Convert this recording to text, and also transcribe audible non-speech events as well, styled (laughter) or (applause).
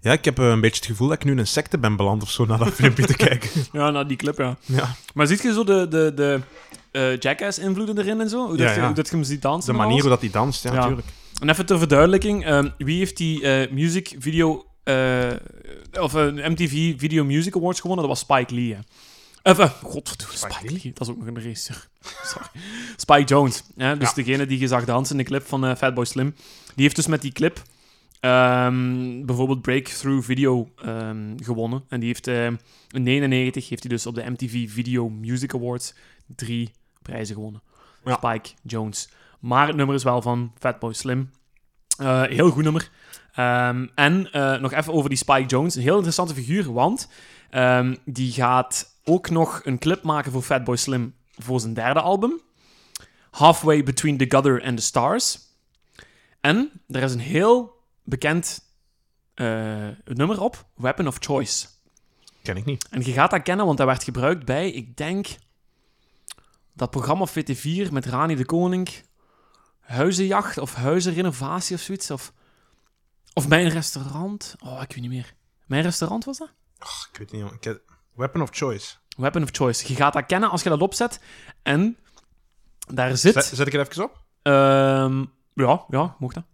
Ja, ik heb eh, een beetje het gevoel dat ik nu in een secte ben beland of zo naar dat filmpje te kijken. (laughs) Ja, nou, die clip, ja. Ja. Maar ziet je zo de, de, de eh, Jackass-invloeden erin en zo? Hoe, Ja, dat, je, hoe dat je hem ziet dansen De manier hoe dat hij danst, ja, natuurlijk. En even ter verduidelijking, ehm, wie heeft die eh music video, eh, of MTV Video Music Awards gewonnen? Dat was Spike Lee, hè. Uh, godverdomme, Spike, Spike Lee. Dat is ook nog een racer. (laughs) Sorry. Spike Jones. Hè? Dus degene die je zag dansen in de clip van Fatboy Slim. Die heeft dus met die clip ehm, bijvoorbeeld Breakthrough Video ehm, gewonnen. En die heeft eh, in 99 heeft hij dus op de MTV Video Music Awards drie prijzen gewonnen. Ja. Spike Jones. Maar het nummer is wel van Fatboy Slim. Eh, heel goed nummer. En eh, nog even over die Spike Jones. Een heel interessante figuur, want die gaat ook nog een clip maken voor Fatboy Slim voor zijn derde album. Halfway Between the Gutter and the Stars. En er is een heel bekend eh, nummer op, Weapon of Choice. Ken ik niet. En je gaat dat kennen, want dat werd gebruikt bij, ik denk, dat programma op VT4 met Rani de Koning. Huizenjacht of huizenrenovatie of zoiets. Of, of mijn restaurant. Oh, ik weet niet meer. Mijn restaurant was dat? Ach, ik weet niet. Ik Weapon of Choice. Weapon of Choice. Je gaat dat kennen als je dat opzet. En daar zit... Zet, zet ik het even op? ehm, ja, ja, mocht dat.